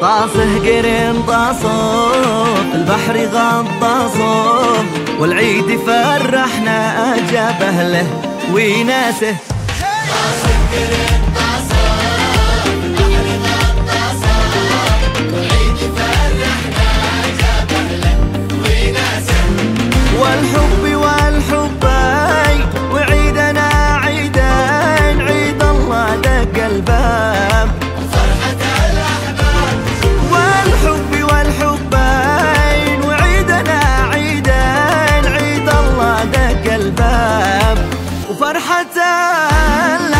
طاسه قرن طاسه البحر غطاسه والعيد فرحنا جاب أهله وناسه طاسه قرن والحب فرحة